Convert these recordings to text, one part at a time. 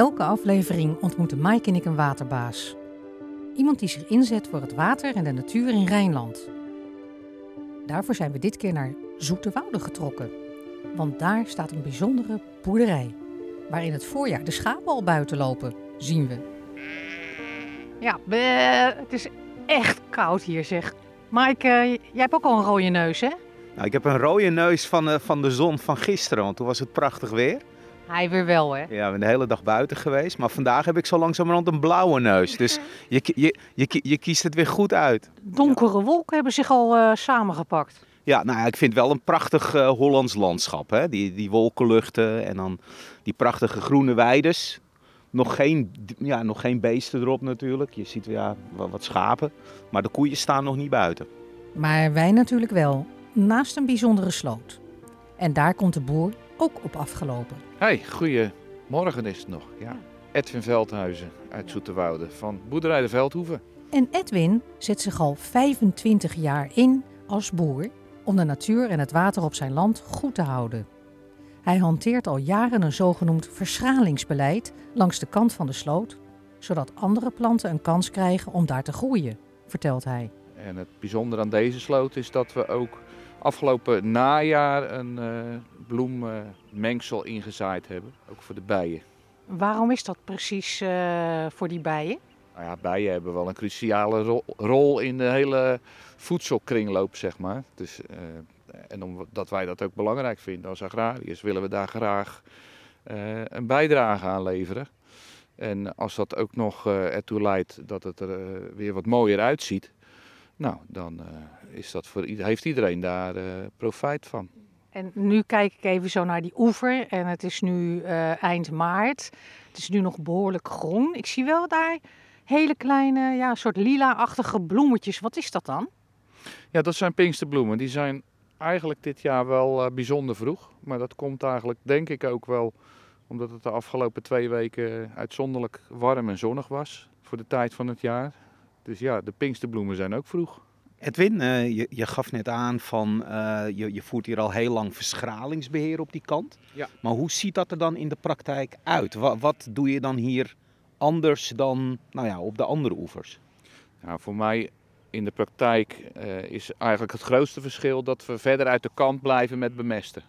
elke aflevering ontmoeten Mike en ik een waterbaas. Iemand die zich inzet voor het water en de natuur in Rijnland. Daarvoor zijn we dit keer naar Zoeterwoude getrokken. Want daar staat een bijzondere boerderij. Waar in het voorjaar de schapen al buiten lopen, zien we. Ja, bleh, het is echt koud hier zeg. Mike, eh, jij hebt ook al een rode neus hè? Nou, ik heb een rode neus van, eh, van de zon van gisteren, want toen was het prachtig weer. Hij weer wel hè? Ja, we zijn de hele dag buiten geweest. Maar vandaag heb ik zo langzamerhand een blauwe neus. Dus je, je, je, je kiest het weer goed uit. Donkere wolken hebben zich al eh, samengepakt. Ja, nou ja, ik vind wel een prachtig eh, Hollands landschap. Hè? Die, die wolkenluchten en dan die prachtige groene weides. Nog geen, ja, nog geen beesten erop natuurlijk. Je ziet ja, wat, wat schapen. Maar de koeien staan nog niet buiten. Maar wij natuurlijk wel, naast een bijzondere sloot. En daar komt de boer ook op afgelopen. Hey, goedemorgen is het nog. Ja. Edwin Veldhuizen uit Zoeterwoude van Boerderij de Veldhoeven. En Edwin zet zich al 25 jaar in als boer om de natuur en het water op zijn land goed te houden. Hij hanteert al jaren een zogenoemd verschralingsbeleid langs de kant van de sloot, zodat andere planten een kans krijgen om daar te groeien, vertelt hij. En het bijzondere aan deze sloot is dat we ook afgelopen najaar een eh, bloemmengsel ingezaaid hebben. Ook voor de bijen. Waarom is dat precies eh, voor die bijen? Nou ja, bijen hebben wel een cruciale ro- rol in de hele voedselkringloop, zeg maar. Dus, eh, en omdat wij dat ook belangrijk vinden als agrariërs, willen we daar graag een bijdrage aan leveren. En als dat ook nog ertoe leidt dat het er weer wat mooier uitziet, nou, dan is dat voor, heeft iedereen daar eh, profijt van. En nu kijk ik even zo naar die oever en het is nu eh, eind maart. Het is nu nog behoorlijk groen. Ik zie wel daar hele kleine, ja, soort lila-achtige bloemetjes. Wat is dat dan? Ja, dat zijn pinksterbloemen. Die zijn eigenlijk dit jaar wel eh, bijzonder vroeg. Maar dat komt eigenlijk, denk ik, ook wel omdat het de afgelopen twee weken uitzonderlijk warm en zonnig was voor de tijd van het jaar. Dus ja, de pinksterbloemen zijn ook vroeg. Edwin, eh, je, je gaf net aan van eh, je, je voert hier al heel lang verschralingsbeheer op die kant. Ja. Maar hoe ziet dat er dan in de praktijk uit? Wat, wat doe je dan hier anders dan nou ja, op de andere oevers? Nou, voor mij in de praktijk eh, is eigenlijk het grootste verschil dat we verder uit de kant blijven met bemesten.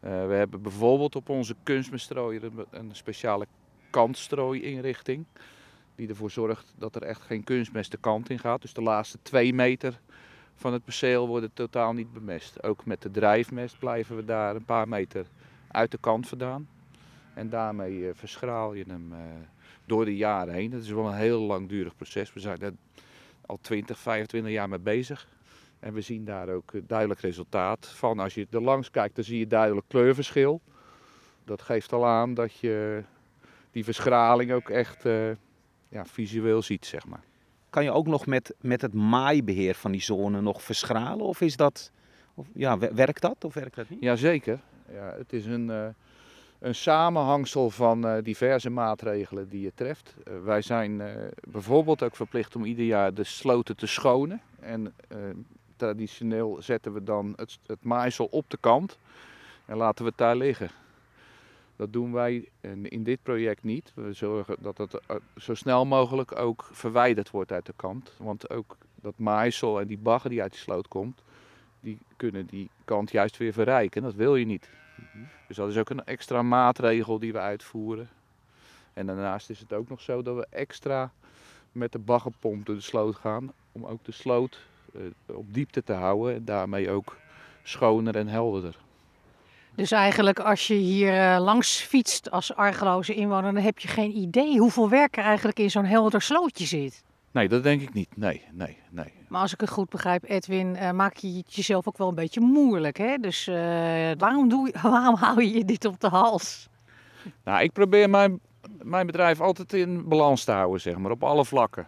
We hebben bijvoorbeeld op onze kunstmeststrooier een, een speciale kantstrooiinrichting. Die ervoor zorgt dat er echt geen kunstmest de kant in gaat. Dus de laatste twee meter van het perceel worden totaal niet bemest. Ook met de drijfmest blijven we daar een paar meter uit de kant vandaan. En daarmee eh, verschraal je hem eh, door de jaren heen. Dat is wel een heel langdurig proces. We zijn er al 20, 25 jaar mee bezig. En we zien daar ook eh, duidelijk resultaat van. Als je er langs kijkt, dan zie je duidelijk kleurverschil. Dat geeft al aan dat je die verschraling ook echt ja, visueel ziet, zeg maar. Kan je ook nog met, met het maaibeheer van die zone nog verschralen? Of is dat, of, ja, wer- werkt dat of werkt dat niet? Jazeker. Ja, het is een, eh, een samenhangsel van eh, diverse maatregelen die je treft. Eh, wij zijn bijvoorbeeld ook verplicht om ieder jaar de sloten te schonen. En traditioneel zetten we dan het, het maaisel op de kant en laten we het daar liggen. Dat doen wij in, in dit project niet. We zorgen dat het eh, zo snel mogelijk ook verwijderd wordt uit de kant. Want ook dat maaisel en die bagger die uit die sloot komt, die kunnen die kant juist weer verrijken. Dat wil je niet. Dus dat is ook een extra maatregel die we uitvoeren. En daarnaast is het ook nog zo dat we extra met de baggerpomp door de sloot gaan. Om ook de sloot eh, op diepte te houden en daarmee ook schoner en helderder. Dus eigenlijk als je hier eh, langs fietst als argeloze inwoner, dan heb je geen idee hoeveel werk er eigenlijk in zo'n helder slootje zit. Nee, dat denk ik niet. Nee, nee, nee. Maar als ik het goed begrijp, Edwin, eh, maak je het jezelf ook wel een beetje moeilijk. Hè? Dus eh, waarom, doe je, waarom hou je je dit op de hals? Nou, ik probeer mijn, mijn bedrijf altijd in balans te houden, zeg maar, op alle vlakken.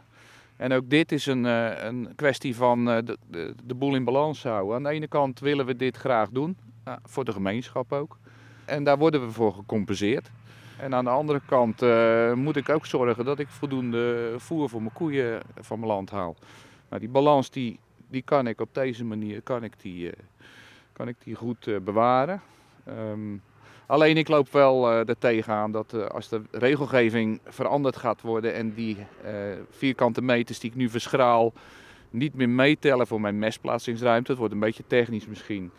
En ook dit is een, een kwestie van de, de, de boel in balans houden. Aan de ene kant willen we dit graag doen, voor de gemeenschap ook. En daar worden we voor gecompenseerd. En aan de andere kant eh, moet ik ook zorgen dat ik voldoende voer voor mijn koeien van mijn land haal. Nou, die balans die, die kan ik op deze manier kan ik die, eh, kan ik die goed eh, bewaren. Ehm, Alleen ik loop wel er tegenaan dat als de regelgeving veranderd gaat worden en die vierkante meters die ik nu verschraal niet meer meetellen voor mijn mestplaatsingsruimte. Het wordt een beetje technisch misschien.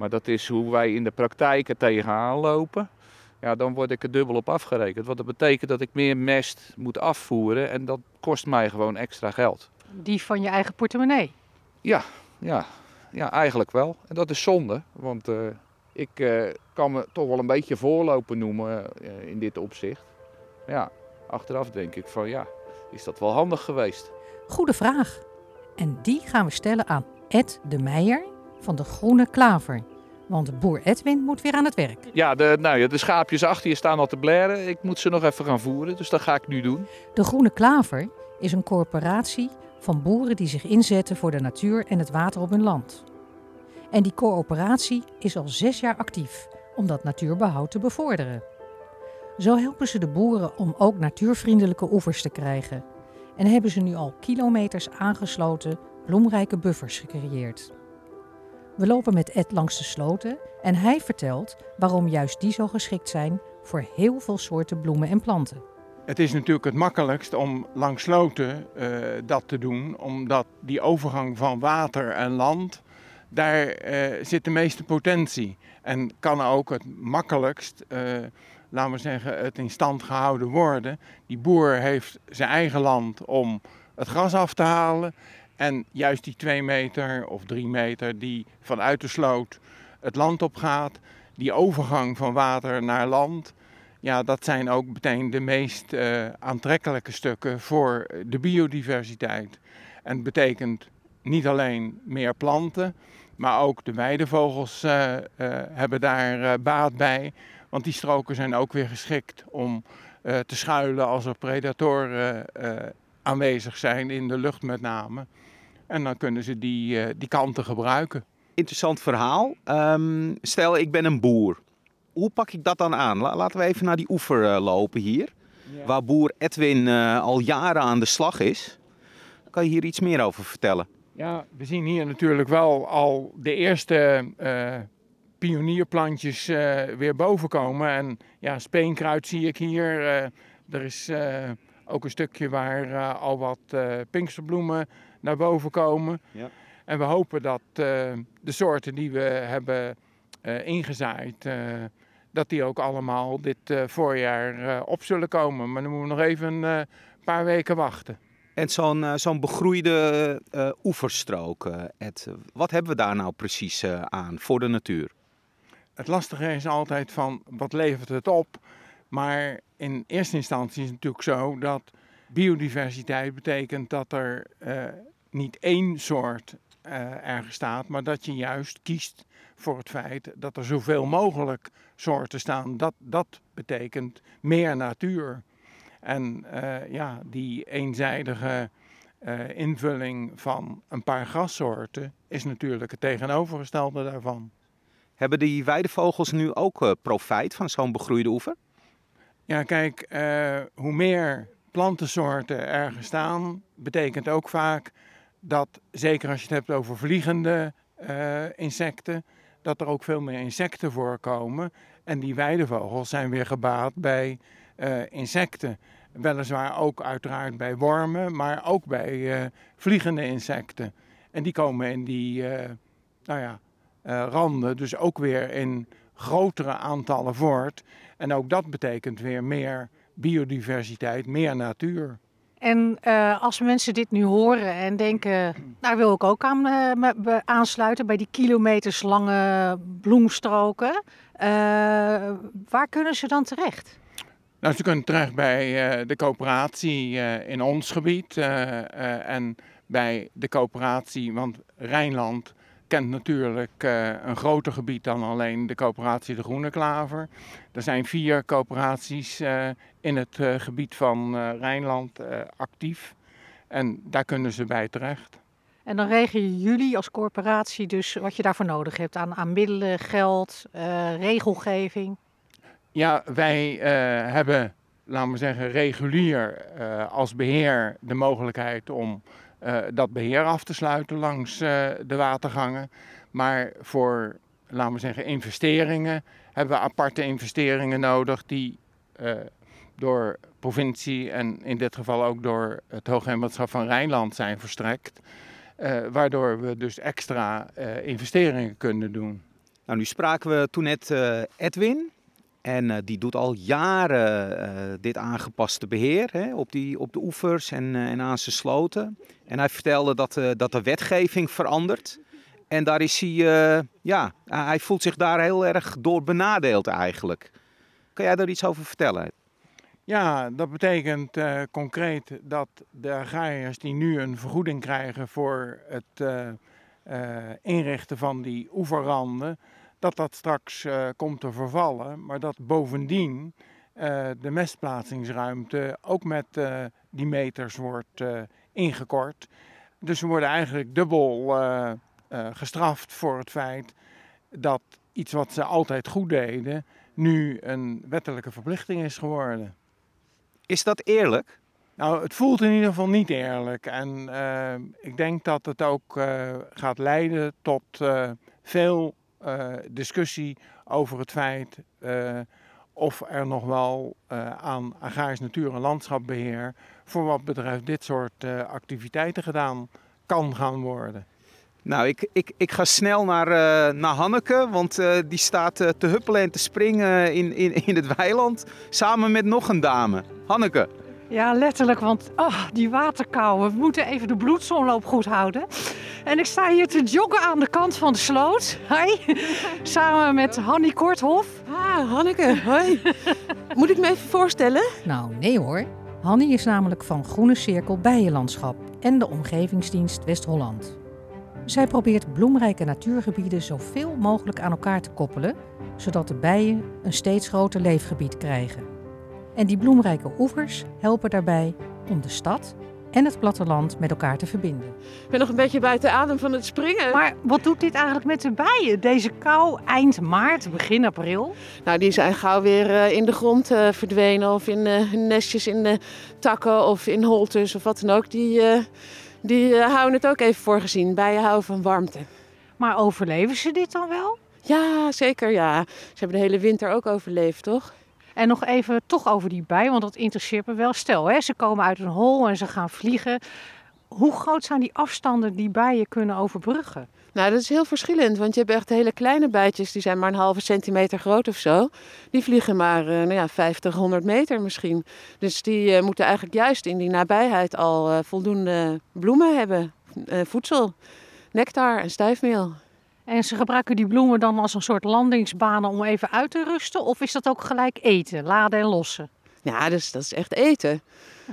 Maar dat is hoe wij in de praktijk er tegenaan lopen. Ja, dan word ik er dubbel op afgerekend. Want dat betekent dat ik meer mest moet afvoeren en dat kost mij gewoon extra geld. Die van je eigen portemonnee? Ja, ja, ja eigenlijk wel. En dat is zonde, want uh, ik uh, kan me toch wel een beetje voorlopen noemen uh, in dit opzicht. Ja, achteraf denk ik van ja, is dat wel handig geweest? Goede vraag. En die gaan we stellen aan Ed de Meijer van de Groene Klaver. Want boer Edwin moet weer aan het werk. Ja, de, nou ja, de schaapjes achter je staan al te blaren. Ik moet ze nog even gaan voeren, dus dat ga ik nu doen. De Groene Klaver is een corporatie van boeren die zich inzetten voor de natuur en het water op hun land. En die coöperatie is al zes jaar actief om dat natuurbehoud te bevorderen. Zo helpen ze de boeren om ook natuurvriendelijke oevers te krijgen. En hebben ze nu al kilometers aangesloten bloemrijke buffers gecreëerd. We lopen met Ed langs de sloten en hij vertelt waarom juist die zo geschikt zijn voor heel veel soorten bloemen en planten. Het is natuurlijk het makkelijkst om langs sloten uh, dat te doen, omdat die overgang van water en land, daar uh, zit de meeste potentie. En kan ook het makkelijkst, uh, laten we zeggen, het in stand gehouden worden. Die boer heeft zijn eigen land om het gras af te halen. En juist die twee meter of drie meter die vanuit de sloot het land op gaat, die overgang van water naar land, ja, dat zijn ook meteen de meest uh, aantrekkelijke stukken voor de biodiversiteit. En het betekent niet alleen meer planten, maar ook de weidevogels uh, hebben daar baat bij. Want die stroken zijn ook weer geschikt om te schuilen als er predatoren aanwezig zijn, in de lucht met name. En dan kunnen ze die, die kanten gebruiken. Interessant verhaal. Um, stel, ik ben een boer hoe pak ik dat dan aan? Laten we even naar die oever uh, lopen hier. Ja. Waar boer Edwin uh, al jaren aan de slag is. Kan je hier iets meer over vertellen? Ja, we zien hier natuurlijk wel al de eerste uh, pionierplantjes weer bovenkomen. En ja, speenkruid zie ik hier. er is ook een stukje waar al wat pinksterbloemen naar boven komen. Ja. En we hopen dat de soorten die we hebben ingezaaid dat die ook allemaal dit voorjaar op zullen komen. Maar dan moeten we nog even een paar weken wachten. En zo'n zo'n begroeide oeverstrook, Ed, wat hebben we daar nou precies aan voor de natuur? Het lastige is altijd van wat levert het op? Maar in eerste instantie is het natuurlijk zo dat biodiversiteit betekent dat er niet één soort ergens staat, maar dat je juist kiest voor het feit dat er zoveel mogelijk soorten staan. Dat, dat betekent meer natuur. En uh, ja, die eenzijdige uh, invulling van een paar grassoorten is natuurlijk het tegenovergestelde daarvan. Hebben die weidevogels nu ook uh, profijt van zo'n begroeide oever? Ja, kijk, hoe meer plantensoorten ergens staan, betekent ook vaak dat, zeker als je het hebt over vliegende insecten, dat er ook veel meer insecten voorkomen. En die weidevogels zijn weer gebaat bij uh, insecten. Weliswaar ook uiteraard bij wormen, maar ook bij uh, vliegende insecten. En die komen in die nou ja, randen dus ook weer in grotere aantallen voort. En ook dat betekent weer meer biodiversiteit, meer natuur. En uh, als mensen dit nu horen en denken, daar wil ik ook aan uh, aansluiten bij die kilometers lange bloemstroken, uh, waar kunnen ze dan terecht? Nou, ze kunnen terecht bij de coöperatie in ons gebied en bij de coöperatie, want Rijnland kent natuurlijk uh, een groter gebied dan alleen de coöperatie De Groene Klaver. Er zijn vier coöperaties uh, in het uh, gebied van Rijnland actief. En daar kunnen ze bij terecht. En dan regelen jullie als corporatie dus wat je daarvoor nodig hebt aan, aan middelen, geld, regelgeving? Ja, wij hebben, laten we zeggen, regulier als beheer de mogelijkheid om dat beheer af te sluiten langs uh, de watergangen. Maar voor laten we zeggen, investeringen. Hebben we aparte investeringen nodig die uh, door provincie en in dit geval ook door het Hoogheemraadschap van Rijnland zijn verstrekt. Waardoor we dus extra investeringen kunnen doen. Nou, nu spraken we toen net Edwin. En die doet al jaren dit aangepaste beheer hè, op, die, op de oevers en, en aan zijn sloten. En hij vertelde dat, dat de wetgeving verandert. En daar is hij, ja, hij voelt zich daar heel erg door benadeeld eigenlijk. Kan jij daar iets over vertellen? Ja, dat betekent concreet dat de agrariërs die nu een vergoeding krijgen voor het inrichten van die oeverranden, dat dat straks komt te vervallen, maar dat bovendien de mestplaatsingsruimte ook met die meters wordt ingekort. Dus ze worden eigenlijk dubbel gestraft voor het feit dat iets wat ze altijd goed deden, nu een wettelijke verplichting is geworden. Is dat eerlijk? Nou, het voelt in ieder geval niet eerlijk. En ik denk dat het ook gaat leiden tot veel discussie over het feit of er nog wel aan agrarisch natuur- en landschapbeheer voor wat betreft dit soort activiteiten gedaan kan gaan worden. Nou, ik, ik, ik ga snel naar, naar Hanneke, want die staat te huppelen en te springen in, in, in het weiland. Samen met nog een dame. Hanneke. Ja, letterlijk, want oh, die waterkou. We moeten even de bloedsomloop goed houden. En ik sta hier te joggen aan de kant van de sloot. Hi. Samen met Hanny Korthof. Ah, Hanneke. Hoi. Moet ik me even voorstellen? Nou, nee hoor. Hanny is namelijk van Groene Cirkel Bijenlandschap en de Omgevingsdienst West-Holland. Zij probeert bloemrijke natuurgebieden zoveel mogelijk aan elkaar te koppelen, zodat de bijen een steeds groter leefgebied krijgen. En die bloemrijke oevers helpen daarbij om de stad en het platteland met elkaar te verbinden. Ik ben nog een beetje buiten adem van het springen. Maar wat doet dit eigenlijk met de bijen? Deze kou eind maart, begin april? Nou, die zijn gauw weer eh, in de grond uh, verdwenen of in uh, nestjes in de takken of in holtes of wat dan ook. Die, die houden het ook even voor gezien. Bijen houden van warmte. Maar overleven ze dit dan wel? Ja, zeker ja. Ze hebben de hele winter ook overleefd, toch? En nog even toch over die bij, want dat interesseert me wel. Stel, hè, ze komen uit een hol en ze gaan vliegen. Hoe groot zijn die afstanden die bijen kunnen overbruggen? Nou, dat is heel verschillend, want je hebt echt hele kleine bijtjes, die zijn maar een halve centimeter groot of zo. Die vliegen maar uh, nou ja, 50, 100 meter misschien. Dus die uh, moeten eigenlijk juist in die nabijheid al uh, voldoende bloemen hebben, voedsel, nectar en stijfmeel. En ze gebruiken die bloemen dan als een soort landingsbanen om even uit te rusten? Of is dat ook gelijk eten, laden en lossen? Ja, dus dat is echt eten.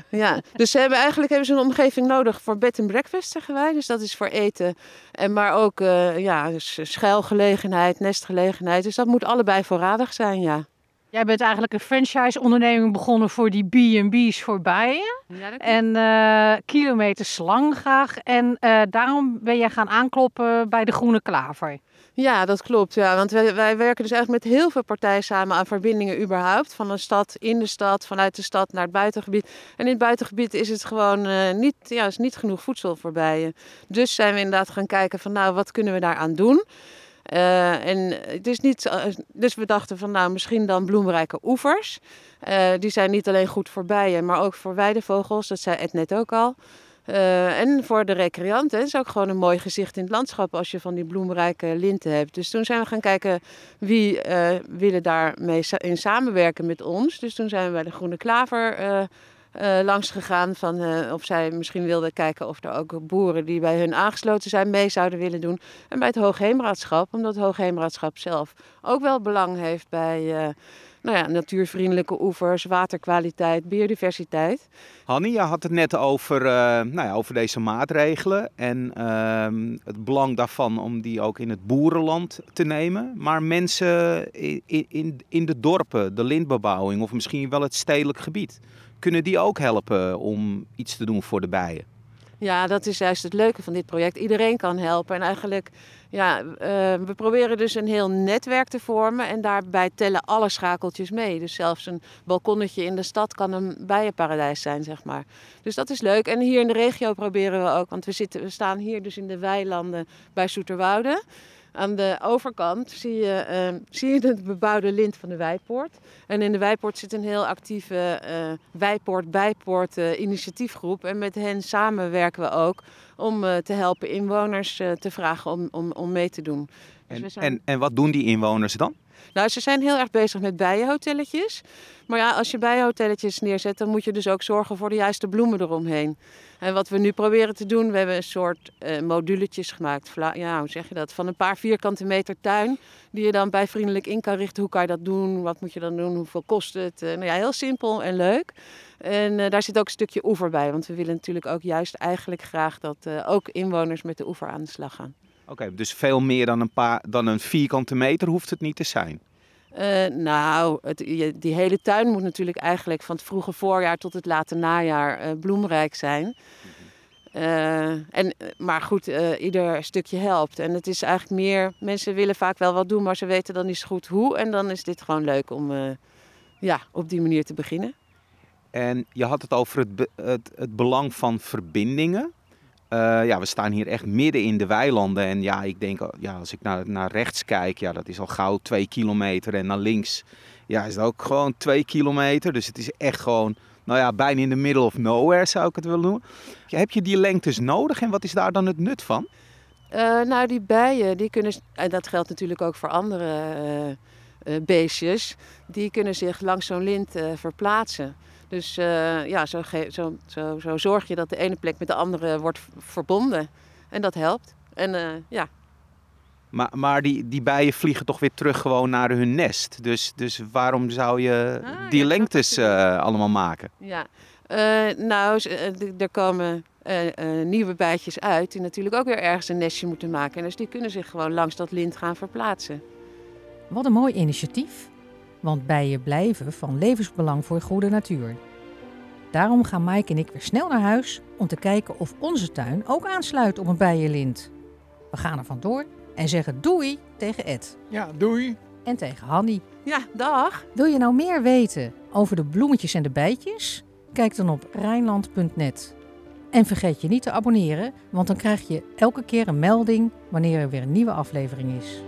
Ja, dus ze hebben eigenlijk hebben ze een omgeving nodig voor bed en breakfast, zeggen wij. Dus dat is voor eten. En maar ook uh, ja, schuilgelegenheid, nestgelegenheid. Dus dat moet allebei voorradig zijn, ja. Jij bent eigenlijk een franchise-onderneming begonnen voor die B&B's voor bijen. Ja, en uh, kilometers lang graag. En uh, daarom ben jij gaan aankloppen bij de Groene Klaver. Ja, dat klopt. Ja. Want wij, wij, werken dus eigenlijk met heel veel partijen samen aan verbindingen überhaupt. Van de stad in de stad, vanuit de stad naar het buitengebied. En in het buitengebied is het gewoon uh, niet, ja, is niet genoeg voedsel voor bijen. Dus zijn we inderdaad gaan kijken van nou, wat kunnen we daaraan doen? Uh, en het is niet, dus we dachten van nou misschien dan bloemrijke oevers. Uh, die zijn niet alleen goed voor bijen, maar ook voor weidevogels. Dat zei Ed net ook al. En voor de recreanten. Is ook gewoon een mooi gezicht in het landschap als je van die bloemrijke linten hebt. Dus toen zijn we gaan kijken wie willen daarmee in samenwerken met ons. Dus toen zijn we bij de Groene Klaver uh, langs gegaan van uh, of zij misschien wilden kijken of er ook boeren die bij hun aangesloten zijn mee zouden willen doen. En bij het Hoogheemraadschap, omdat het Hoogheemraadschap zelf ook wel belang heeft bij uh, nou ja, natuurvriendelijke oevers, waterkwaliteit, biodiversiteit. Hanni, je had het net over, nou ja, over deze maatregelen en ehm, het belang daarvan om die ook in het boerenland te nemen. Maar mensen in, in, in de dorpen, de lintbebouwing of misschien wel het stedelijk gebied kunnen die ook helpen om iets te doen voor de bijen? Ja, dat is juist het leuke van dit project. Iedereen kan helpen. En eigenlijk, ja, uh, we proberen dus een heel netwerk te vormen. En daarbij tellen alle schakeltjes mee. Dus zelfs een balkonnetje in de stad kan een bijenparadijs zijn, zeg maar. Dus dat is leuk. En hier in de regio proberen we ook, want we, zitten, we staan hier dus in de weilanden bij Soeterwoude. Aan de overkant zie je, ehm, zie je het bebouwde lint van de Wijpoort. En in de Wijpoort zit een heel actieve uh, Wijpoort-Bijpoort uh, initiatiefgroep. En met hen samen werken we ook om uh, te helpen inwoners te vragen om, om, om mee te doen. Dus en, zijn... en, en wat doen die inwoners dan? Nou, ze zijn heel erg bezig met bijenhotelletjes. Maar ja, als je bijenhotelletjes neerzet, dan moet je dus ook zorgen voor de juiste bloemen eromheen. En wat we nu proberen te doen, we hebben een soort uh, moduletjes gemaakt. Ja, hoe zeg je dat? Van een paar vierkante meter tuin, die je dan bij vriendelijk in kan richten. Hoe kan je dat doen? Wat moet je dan doen? Hoeveel kost het? Uh, nou ja, heel simpel en leuk. En uh, daar zit ook een stukje oever bij, want we willen natuurlijk ook juist eigenlijk graag dat ook inwoners met de oever aan de slag gaan. Oké, dus veel meer dan een, paar, dan een vierkante meter hoeft het niet te zijn? Uh, nou, het, die hele tuin moet natuurlijk eigenlijk van het vroege voorjaar tot het late najaar uh, bloemrijk zijn. Uh, en, maar goed, ieder stukje helpt. En het is eigenlijk meer, mensen willen vaak wel wat doen, maar ze weten dan niet goed hoe. En dan is dit gewoon leuk om ja, op die manier te beginnen. En je had het over het, het, het belang van verbindingen. Uh, ja, we staan hier echt midden in de weilanden. En ja, ik denk, oh, ja, als ik naar, naar rechts kijk, ja, dat is al gauw twee kilometer. En naar links, ja, is het ook gewoon twee kilometer. Dus het is echt gewoon, nou ja, bijna in de middle of nowhere zou ik het willen noemen. Heb je die lengtes nodig en wat is daar dan het nut van? Uh, nou, die bijen, die kunnen, en dat geldt natuurlijk ook voor andere uh, beestjes, die kunnen zich langs zo'n lint verplaatsen. Dus uh, ja, zo, zo, zo, zo, zorg je dat de ene plek met de andere wordt verbonden. En dat helpt. En uh, ja. Maar, maar die, die bijen vliegen toch weer terug gewoon naar hun nest. Dus, dus waarom zou je ah, die lengtes uh, allemaal maken? Ja, nou, er komen nieuwe bijtjes uit die natuurlijk ook weer ergens een nestje moeten maken. En dus die kunnen zich gewoon langs dat lint gaan verplaatsen. Wat een mooi initiatief. Want bijen blijven van levensbelang voor goede natuur. Daarom gaan Mike en ik weer snel naar huis om te kijken of onze tuin ook aansluit op een bijenlint. We gaan er vandoor en zeggen doei tegen Ed. Ja, doei. En tegen Hanny. Ja, dag. Wil je nou meer weten over de bloemetjes en de bijtjes? Kijk dan op Rijnland.net. En vergeet je niet te abonneren, want dan krijg je elke keer een melding wanneer er weer een nieuwe aflevering is.